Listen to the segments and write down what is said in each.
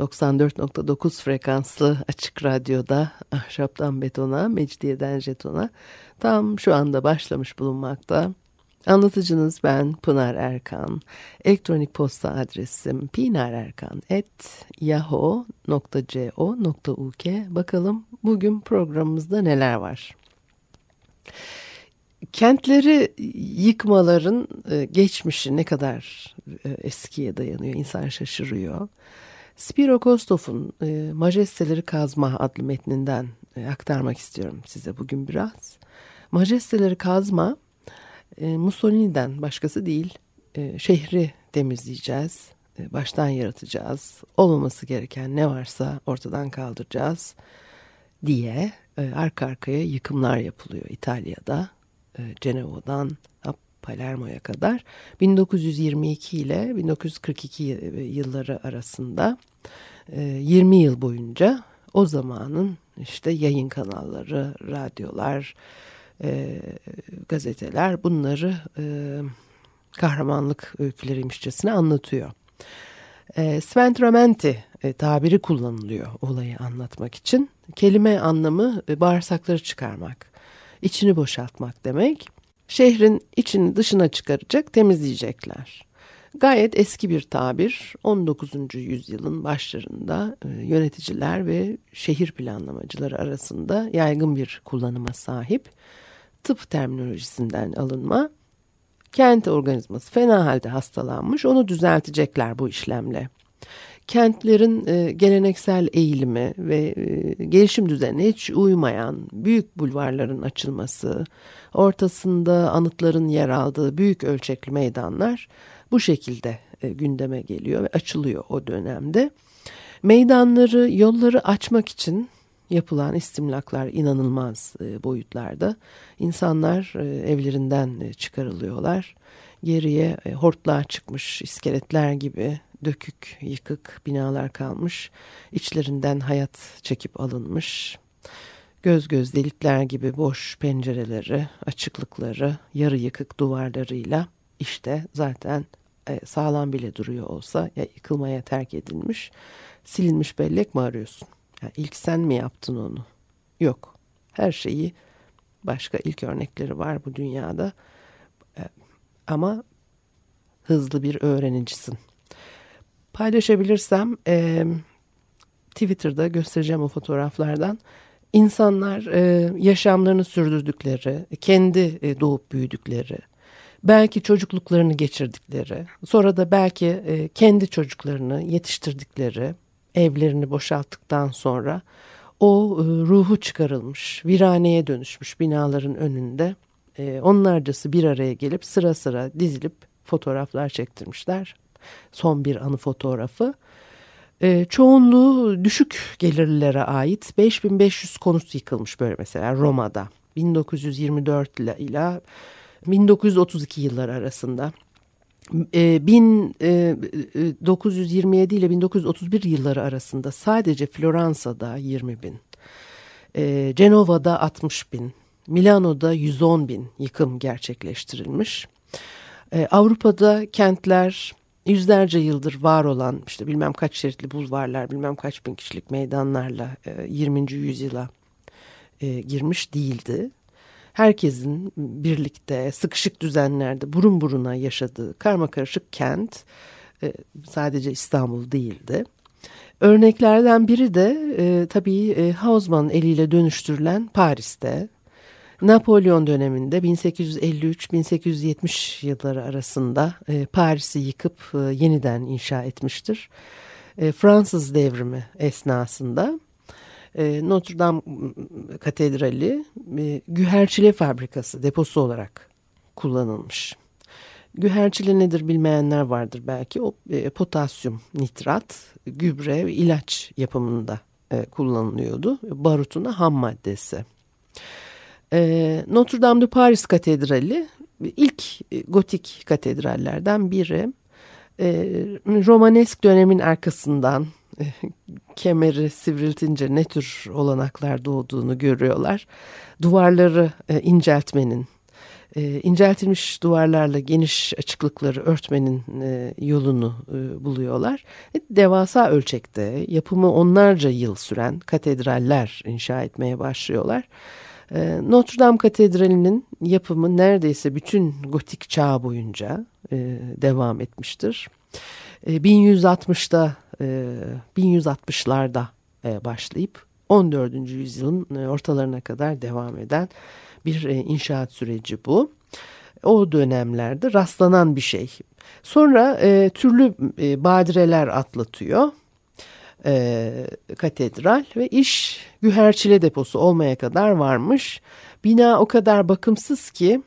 94.9 frekanslı açık radyoda ahşaptan betona, mecidiyeden jetona tam şu anda başlamış bulunmakta. Anlatıcınız ben Pınar Erkan. Elektronik posta adresim pinarerkan.yahoo.co.uk Bakalım bugün programımızda neler var? Kentleri yıkmaların e, geçmişi ne kadar e, eskiye dayanıyor insan şaşırıyor. Spiro Kostov'un e, Majesteleri Kazma adlı metninden aktarmak istiyorum size bugün biraz. Majesteleri Kazma Mussolini'den başkası değil şehri temizleyeceğiz, baştan yaratacağız, olmaması gereken ne varsa ortadan kaldıracağız diye arka arkaya yıkımlar yapılıyor İtalya'da e, Cenevo'dan Palermo'ya kadar 1922 ile 1942 yılları arasında 20 e, yıl boyunca o zamanın işte yayın kanalları, radyolar, e, gazeteler bunları kahramanlık öyküleriymişçesine anlatıyor. E, Sventramenti tabiri kullanılıyor olayı anlatmak için. Kelime anlamı bağırsakları çıkarmak içini boşaltmak demek. Şehrin içini dışına çıkaracak, temizleyecekler. Gayet eski bir tabir 19. yüzyılın başlarında e, yöneticiler ve şehir planlamacıları arasında yaygın bir kullanıma sahip. Tıp terminolojisinden alınma. Kent organizması fena halde hastalanmış onu düzeltecekler bu işlemle kentlerin e, geleneksel eğilimi ve e, gelişim düzenine hiç uymayan büyük bulvarların açılması, ortasında anıtların yer aldığı büyük ölçekli meydanlar bu şekilde e, gündeme geliyor ve açılıyor o dönemde. Meydanları, yolları açmak için yapılan istimlaklar inanılmaz boyutlarda. İnsanlar evlerinden çıkarılıyorlar. Geriye hortlağa çıkmış iskeletler gibi dökük, yıkık binalar kalmış. İçlerinden hayat çekip alınmış. Göz göz delikler gibi boş pencereleri, açıklıkları, yarı yıkık duvarlarıyla işte zaten e, sağlam bile duruyor olsa ya yıkılmaya terk edilmiş, silinmiş bellek mi arıyorsun? Yani ilk sen mi yaptın onu? Yok. Her şeyi başka ilk örnekleri var bu dünyada. E, ama hızlı bir öğrenicisin paylaşabilirsem e, Twitter'da göstereceğim o fotoğraflardan. İnsanlar e, yaşamlarını sürdürdükleri, kendi e, doğup büyüdükleri, belki çocukluklarını geçirdikleri, sonra da belki e, kendi çocuklarını yetiştirdikleri, evlerini boşalttıktan sonra o e, ruhu çıkarılmış, viraneye dönüşmüş binaların önünde e, onlarcası bir araya gelip sıra sıra dizilip fotoğraflar çektirmişler son bir anı fotoğrafı. E, çoğunluğu düşük gelirlilere ait 5500 konut yıkılmış böyle mesela Roma'da 1924 ile, ile 1932 yıllar arasında. E, 1927 e, ile 1931 yılları arasında sadece Floransa'da 20 bin, e, Cenova'da 60 bin, Milano'da 110 bin yıkım gerçekleştirilmiş. Avrupa'da kentler yüzlerce yıldır var olan işte bilmem kaç şeritli bulvarlar, bilmem kaç bin kişilik meydanlarla e, 20. yüzyıla e, girmiş değildi. Herkesin birlikte sıkışık düzenlerde burun buruna yaşadığı karma karışık kent e, sadece İstanbul değildi. Örneklerden biri de e, tabii e, Hausmann eliyle dönüştürülen Paris'te Napolyon döneminde 1853-1870 yılları arasında e, Paris'i yıkıp e, yeniden inşa etmiştir. E, Fransız devrimi esnasında Notre Dame Katedrali güherçile fabrikası deposu olarak kullanılmış. Güherçile nedir bilmeyenler vardır belki. O potasyum nitrat, gübre ve ilaç yapımında kullanılıyordu. Barutuna ham maddesi. E, Notre Dame de Paris Katedrali ilk gotik katedrallerden biri. E, Romanesk dönemin arkasından e, kemeri sivriltince ne tür olanaklar doğduğunu görüyorlar. Duvarları e, inceltmenin, e, inceltilmiş duvarlarla geniş açıklıkları örtmenin e, yolunu e, buluyorlar. E, devasa ölçekte yapımı onlarca yıl süren katedraller inşa etmeye başlıyorlar. E, Notre Dame Katedrali'nin yapımı neredeyse bütün gotik çağ boyunca e, devam etmiştir. E, 1160'da, e, 1160'larda e, başlayıp 14. yüzyılın e, ortalarına kadar devam eden bir e, inşaat süreci bu. O dönemlerde rastlanan bir şey. Sonra e, türlü e, badireler atlatıyor e, katedral ve iş güherçile deposu olmaya kadar varmış. Bina o kadar bakımsız ki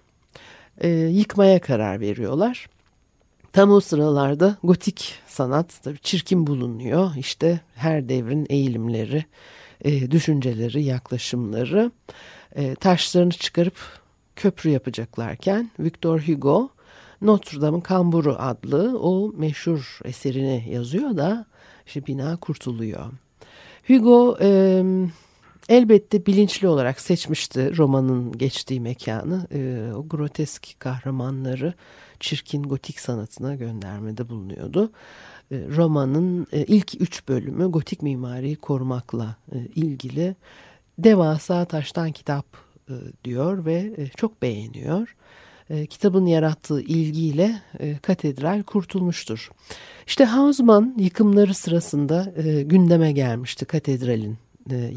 e, yıkmaya karar veriyorlar. Tam o sıralarda gotik sanat tabii çirkin bulunuyor. İşte her devrin eğilimleri, e, düşünceleri, yaklaşımları e, taşlarını çıkarıp köprü yapacaklarken Victor Hugo Notre Dame'ın Kamburu adlı o meşhur eserini yazıyor da işte bina kurtuluyor. Hugo e, elbette bilinçli olarak seçmişti romanın geçtiği mekanı. E, o grotesk kahramanları çirkin gotik sanatına göndermede bulunuyordu. E, romanın e, ilk üç bölümü gotik mimariyi korumakla e, ilgili devasa taştan kitap e, diyor ve e, çok beğeniyor. E, kitabın yarattığı ilgiyle e, katedral kurtulmuştur. İşte Hausmann yıkımları sırasında e, gündeme gelmişti katedralin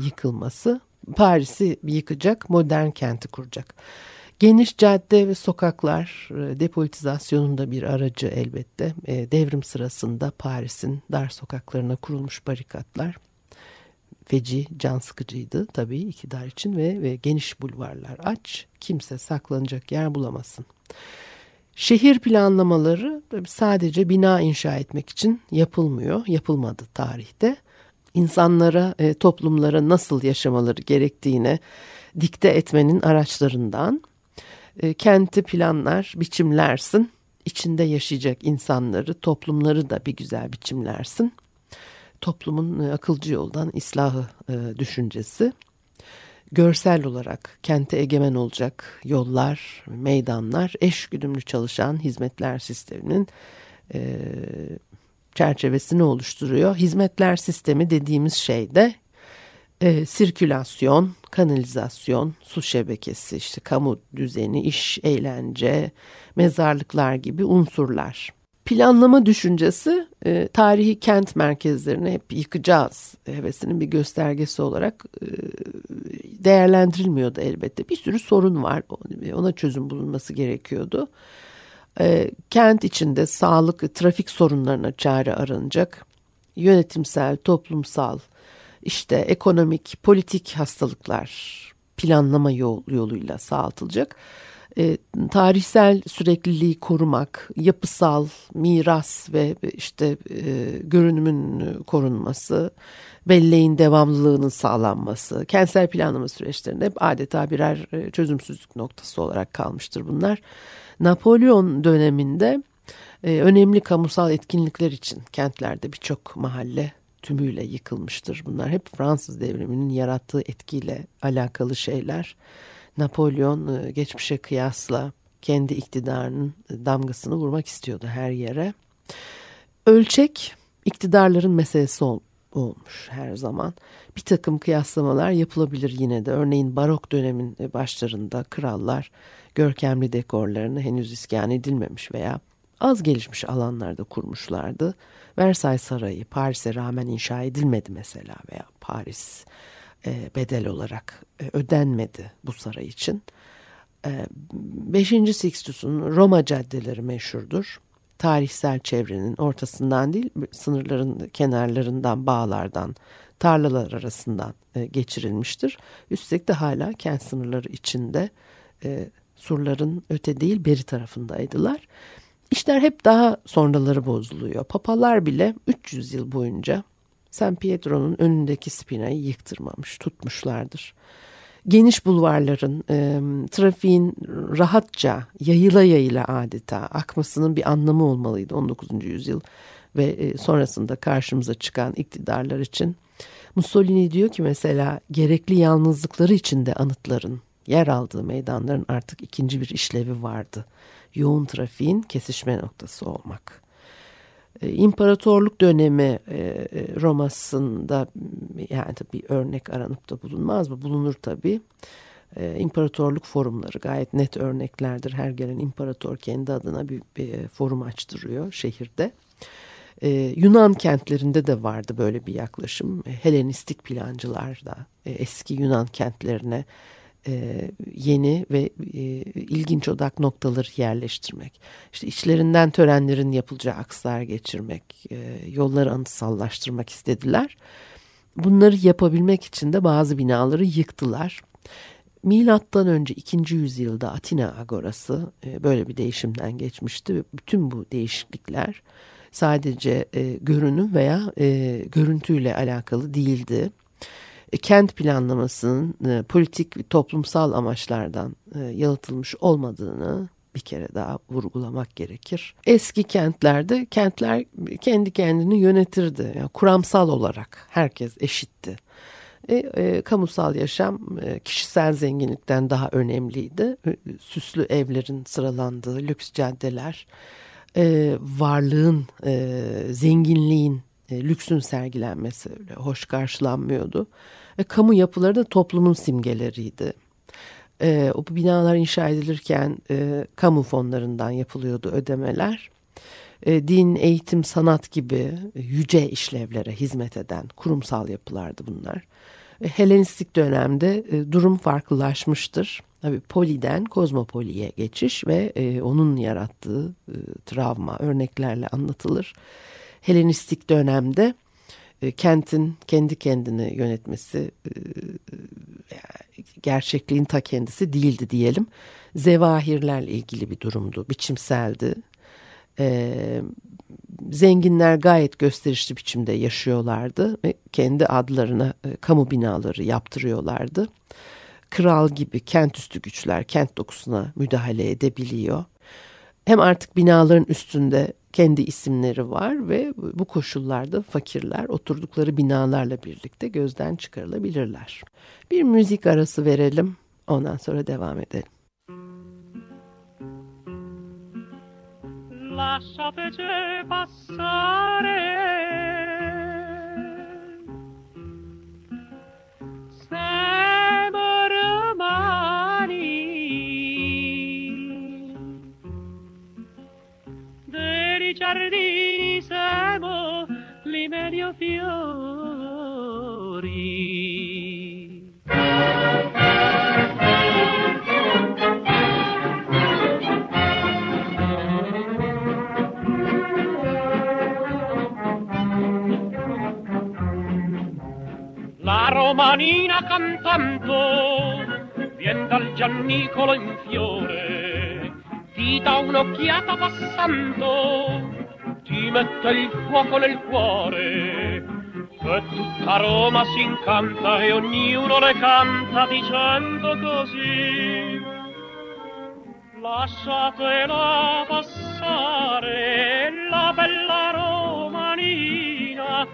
yıkılması. Paris'i yıkacak, modern kenti kuracak. Geniş cadde ve sokaklar e, depolitizasyonun bir aracı elbette. Devrim sırasında Paris'in dar sokaklarına kurulmuş barikatlar feci, can sıkıcıydı tabii iktidar için ve, ve geniş bulvarlar aç, kimse saklanacak yer bulamasın. Şehir planlamaları sadece bina inşa etmek için yapılmıyor, yapılmadı tarihte. İnsanlara, e, toplumlara nasıl yaşamaları gerektiğine dikte etmenin araçlarından e, kenti planlar, biçimlersin. içinde yaşayacak insanları, toplumları da bir güzel biçimlersin toplumun e, akılcı yoldan islahı e, düşüncesi. Görsel olarak kente egemen olacak yollar, meydanlar, eş güdümlü çalışan hizmetler sisteminin e, çerçevesini oluşturuyor. Hizmetler sistemi dediğimiz şey de e, sirkülasyon, kanalizasyon, su şebekesi, işte kamu düzeni, iş, eğlence, mezarlıklar gibi unsurlar planlama düşüncesi e, tarihi kent merkezlerini hep yıkacağız hevesinin bir göstergesi olarak e, değerlendirilmiyordu elbette. Bir sürü sorun var ona çözüm bulunması gerekiyordu. E, kent içinde sağlık, trafik sorunlarına çare aranacak. Yönetimsel, toplumsal, işte ekonomik, politik hastalıklar planlama yol, yoluyla sağlatılacak e, tarihsel sürekliliği korumak, yapısal miras ve işte e, görünümün korunması, belleğin devamlılığının sağlanması, kentsel planlama süreçlerinde hep adeta birer e, çözümsüzlük noktası olarak kalmıştır bunlar. Napolyon döneminde e, önemli kamusal etkinlikler için kentlerde birçok mahalle tümüyle yıkılmıştır. Bunlar hep Fransız devriminin yarattığı etkiyle alakalı şeyler. Napolyon e, geçmişe kıyasla kendi iktidarının damgasını vurmak istiyordu her yere. Ölçek iktidarların meselesi ol, olmuş her zaman. Bir takım kıyaslamalar yapılabilir yine de. Örneğin barok dönemin başlarında krallar görkemli dekorlarını henüz iskan edilmemiş veya az gelişmiş alanlarda kurmuşlardı. Versay Sarayı Paris'e rağmen inşa edilmedi mesela veya Paris e, bedel olarak e, ödenmedi bu saray için. E, beşinci Sixtus'un Roma caddeleri meşhurdur. Tarihsel çevrenin ortasından değil sınırların kenarlarından bağlardan tarlalar arasından geçirilmiştir. Üstelik de hala kent sınırları içinde surların öte değil beri tarafındaydılar. İşler hep daha sonraları bozuluyor. Papalar bile 300 yıl boyunca San Pietro'nun önündeki spinayı yıktırmamış, tutmuşlardır. Geniş bulvarların, e, trafiğin rahatça, yayıla yayıla adeta akmasının bir anlamı olmalıydı 19. yüzyıl ve e, sonrasında karşımıza çıkan iktidarlar için. Mussolini diyor ki mesela gerekli yalnızlıkları içinde anıtların yer aldığı meydanların artık ikinci bir işlevi vardı. Yoğun trafiğin kesişme noktası olmak. E, imparatorluk dönemi e, e, Roma'sında yani bir örnek aranıp da bulunmaz mı? Bulunur tabii. İmparatorluk forumları gayet net örneklerdir. Her gelen imparator kendi adına bir, bir forum açtırıyor şehirde. Ee, Yunan kentlerinde de vardı böyle bir yaklaşım. Helenistik plancılar da e, eski Yunan kentlerine e, yeni ve e, ilginç odak noktaları yerleştirmek. İşte içlerinden törenlerin yapılacağı akslar geçirmek, e, yolları anıtsallaştırmak istediler. Bunları yapabilmek için de bazı binaları yıktılar. Milattan önce 2. yüzyılda Atina Agorası e, böyle bir değişimden geçmişti bütün bu değişiklikler sadece e, görünüm veya e, görüntüyle alakalı değildi. E, kent planlamasının e, politik ve toplumsal amaçlardan e, yalıtılmış olmadığını bir kere daha vurgulamak gerekir. Eski kentlerde kentler kendi kendini yönetirdi. Yani kuramsal olarak herkes eşitti. E, e, kamusal yaşam e, kişisel zenginlikten daha önemliydi. Süslü evlerin sıralandığı lüks caddeler, e, varlığın, e, zenginliğin, e, lüksün sergilenmesi öyle hoş karşılanmıyordu. E, kamu yapıları da toplumun simgeleriydi. E, o binalar inşa edilirken e, kamu fonlarından yapılıyordu ödemeler. E, din, eğitim, sanat gibi yüce işlevlere hizmet eden kurumsal yapılardı bunlar. E, Helenistik dönemde e, durum farklılaşmıştır. Tabii poliden kozmopoliye geçiş ve e, onun yarattığı e, travma örneklerle anlatılır. Helenistik dönemde e, kentin kendi kendini yönetmesi e, e, gerçekliğin ta kendisi değildi diyelim. Zevahirlerle ilgili bir durumdu, biçimseldi. Zenginler gayet gösterişli biçimde yaşıyorlardı ve kendi adlarına kamu binaları yaptırıyorlardı. Kral gibi kent üstü güçler kent dokusuna müdahale edebiliyor. Hem artık binaların üstünde kendi isimleri var ve bu koşullarda fakirler oturdukları binalarla birlikte gözden çıkarılabilirler. Bir müzik arası verelim ondan sonra devam edelim. Lasciateci passare giardini semo li meglio fiori. La romanina cantando vien dal Giannicolo in fiore, ti dà un'occhiata passando ti mette il fuoco nel cuore. E tutta Roma si incanta e ognuno le canta dicendo così. Lasciatela passare la bella romanina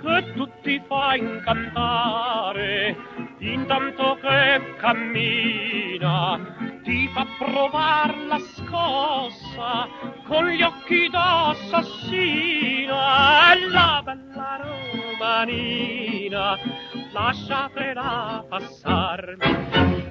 che tutti fa incantare intanto che cammina ti fa provar la scossa con gli occhi d'assassina e la bella romanina lasciatela passarmi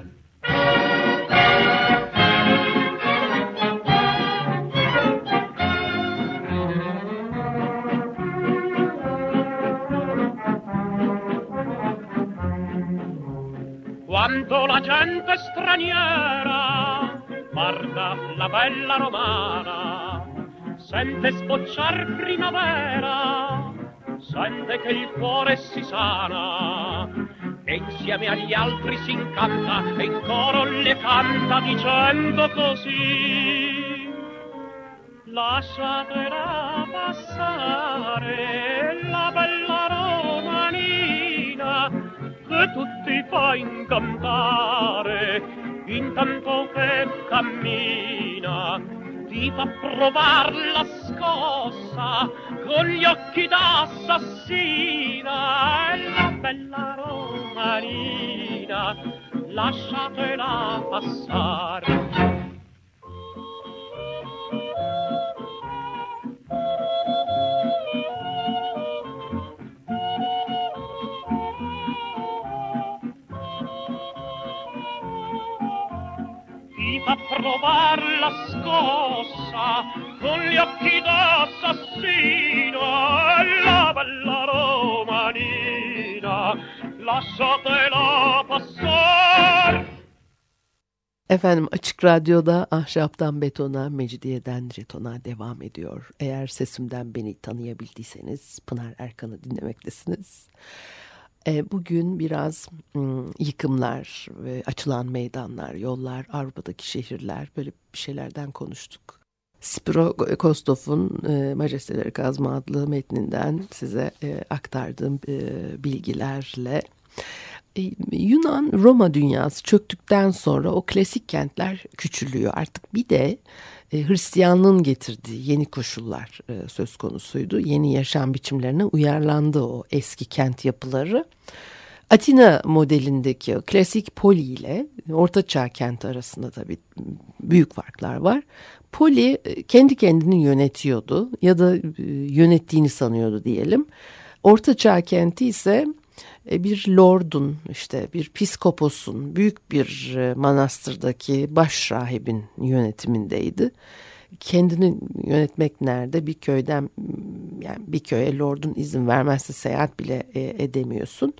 quando la gente straniera guarda la bella romana, sente sbocciar primavera, sente che il cuore si sana, e insieme agli altri si incanta e in coro le canta dicendo così. Lasciatela passare fa incantare intanto che cammina ti fa provar la scossa con gli occhi d'assassina e la bella romanina lasciatela passare fa provar la scossa con gli occhi d'assassino la bella romanina lasciatela passar Efendim Açık Radyo'da Ahşaptan Betona, Mecidiyeden Jeton'a devam ediyor. Eğer sesimden beni tanıyabildiyseniz Pınar Erkan'ı dinlemektesiniz. E, bugün biraz yıkımlar, açılan meydanlar, yollar, Avrupa'daki şehirler böyle bir şeylerden konuştuk. Spiro Kostov'un e, Majesteleri Kazma adlı metninden size e, aktardığım e, bilgilerle Yunan Roma dünyası çöktükten sonra o klasik kentler küçülüyor. Artık bir de e, Hristiyanlığın getirdiği yeni koşullar e, söz konusuydu. Yeni yaşam biçimlerine uyarlandı o eski kent yapıları. Atina modelindeki o klasik poli ile ortaçağ kent arasında tabii büyük farklar var. Poli e, kendi kendini yönetiyordu ya da yönettiğini sanıyordu diyelim. Ortaçağ kenti ise bir lordun işte bir piskoposun büyük bir e, manastırdaki baş rahibin yönetimindeydi. Kendini yönetmek nerede bir köyden yani bir köye lordun izin vermezse seyahat bile e, edemiyorsun.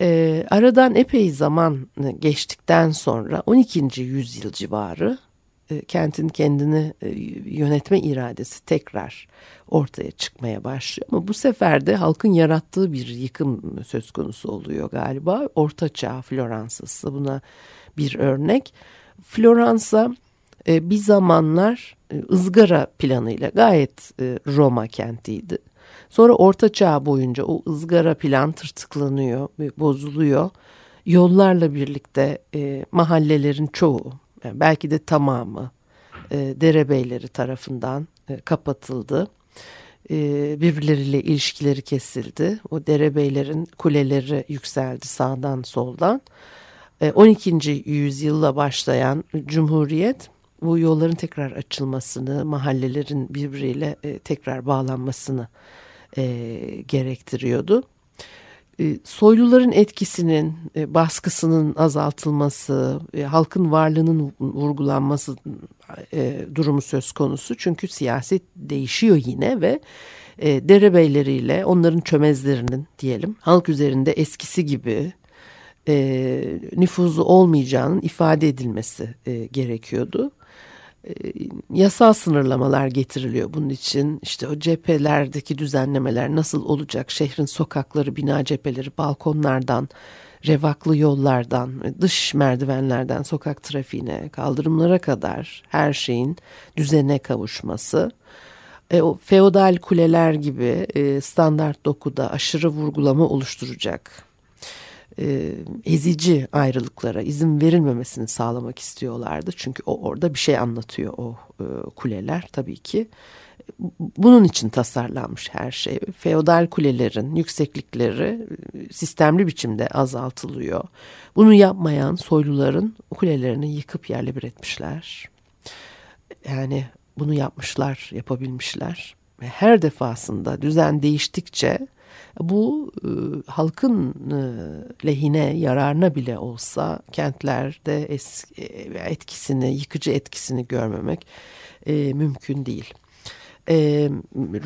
E, aradan epey zaman geçtikten sonra 12. yüzyıl civarı e, kentin kendini e, yönetme iradesi tekrar ortaya çıkmaya başlıyor. Ama bu sefer de halkın yarattığı bir yıkım söz konusu oluyor galiba. Orta Çağ Floransa'sı buna bir örnek. Floransa e, bir zamanlar ızgara planıyla gayet Roma kentiydi. Sonra Orta Çağ boyunca o ızgara plan tırtıklanıyor, bozuluyor. Yollarla birlikte mahallelerin çoğu belki de tamamı e, derebeyleri tarafından e, kapatıldı. E, birbirleriyle ilişkileri kesildi. O derebeylerin kuleleri yükseldi sağdan soldan. E, 12. yüzyılla başlayan Cumhuriyet bu yolların tekrar açılmasını, mahallelerin birbiriyle e, tekrar bağlanmasını e, gerektiriyordu. E, soyluların etkisinin, e, baskısının azaltılması, e, halkın varlığının vurgulanması durumu söz konusu. Çünkü siyaset değişiyor yine ve derebeyleriyle onların çömezlerinin diyelim halk üzerinde eskisi gibi nüfuzu olmayacağının ifade edilmesi gerekiyordu. E, yasal sınırlamalar getiriliyor bunun için. işte o cephelerdeki düzenlemeler nasıl olacak? Şehrin sokakları, bina cepheleri, balkonlardan, revaklı yollardan, dış merdivenlerden sokak trafiğine, kaldırımlara kadar her şeyin düzene kavuşması. E, o feodal kuleler gibi e, standart dokuda aşırı vurgulama oluşturacak e, ezici ayrılıklara izin verilmemesini sağlamak istiyorlardı. Çünkü o orada bir şey anlatıyor o e, kuleler tabii ki. Bunun için tasarlanmış her şey. Feodal kulelerin yükseklikleri e, sistemli biçimde azaltılıyor. Bunu yapmayan soyluların kulelerini yıkıp yerle bir etmişler. Yani bunu yapmışlar, yapabilmişler. Ve her defasında düzen değiştikçe bu e, halkın e, lehine, yararına bile olsa kentlerde es, e, etkisini, yıkıcı etkisini görmemek e, mümkün değil. E,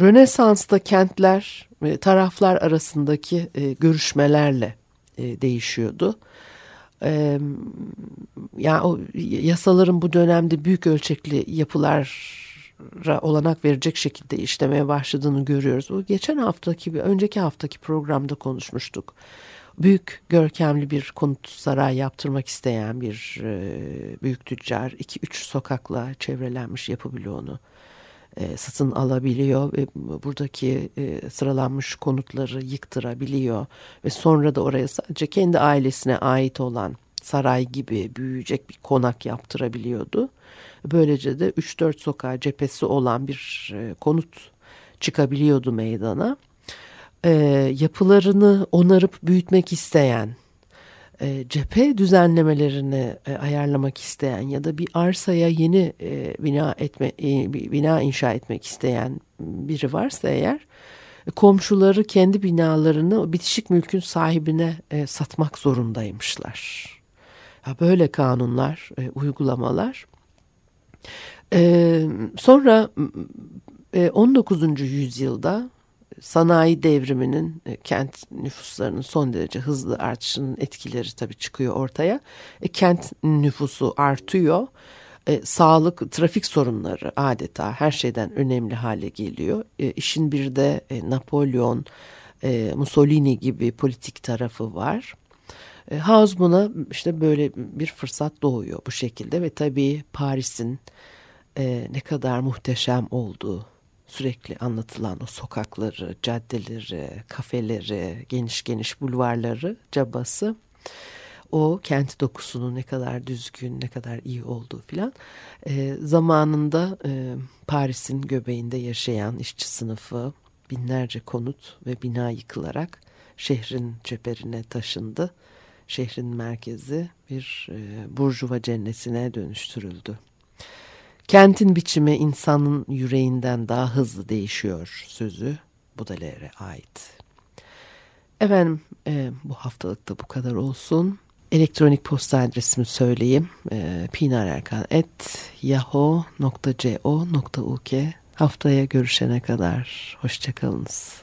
Rönesans'ta kentler e, taraflar arasındaki e, görüşmelerle e, değişiyordu. E, yani o yasaların bu dönemde büyük ölçekli yapılar olanak verecek şekilde işlemeye başladığını görüyoruz. O geçen haftaki, önceki haftaki programda konuşmuştuk. Büyük görkemli bir konut saray yaptırmak isteyen bir e, büyük tüccar iki üç sokakla çevrelenmiş yapı bloğunu e, satın alabiliyor ve buradaki e, sıralanmış konutları yıktırabiliyor ve sonra da oraya sadece kendi ailesine ait olan saray gibi büyüyecek bir konak yaptırabiliyordu. Böylece de 3-4 sokağa cephesi olan bir e, konut çıkabiliyordu meydana. E, yapılarını onarıp büyütmek isteyen, e, cephe düzenlemelerini ayarlamak isteyen ya da bir arsaya yeni bina etme bina inşa etmek isteyen biri varsa eğer komşuları kendi binalarını bitişik mülkün sahibine satmak zorundaymışlar. Böyle kanunlar, e, uygulamalar. E, sonra e, 19. yüzyılda sanayi devriminin e, kent nüfuslarının son derece hızlı artışının etkileri tabii çıkıyor ortaya. E, kent nüfusu artıyor. E, sağlık, trafik sorunları adeta her şeyden önemli hale geliyor. E, işin bir de e, Napolyon, e, Mussolini gibi politik tarafı var. E, House buna işte böyle bir fırsat doğuyor bu şekilde ve tabii Paris'in e, ne kadar muhteşem olduğu sürekli anlatılan o sokakları, caddeleri, kafeleri, geniş geniş bulvarları, cabası o kent dokusunun ne kadar düzgün, ne kadar iyi olduğu filan. E, zamanında e, Paris'in göbeğinde yaşayan işçi sınıfı binlerce konut ve bina yıkılarak şehrin ceperine taşındı. Şehrin merkezi bir e, burjuva cennetine dönüştürüldü. Kentin biçimi insanın yüreğinden daha hızlı değişiyor sözü Baudelaire'e ait. Efendim e, bu haftalık da bu kadar olsun. Elektronik posta adresimi söyleyeyim. E, pinarerkan.yahoo.co.uk Haftaya görüşene kadar hoşçakalınız.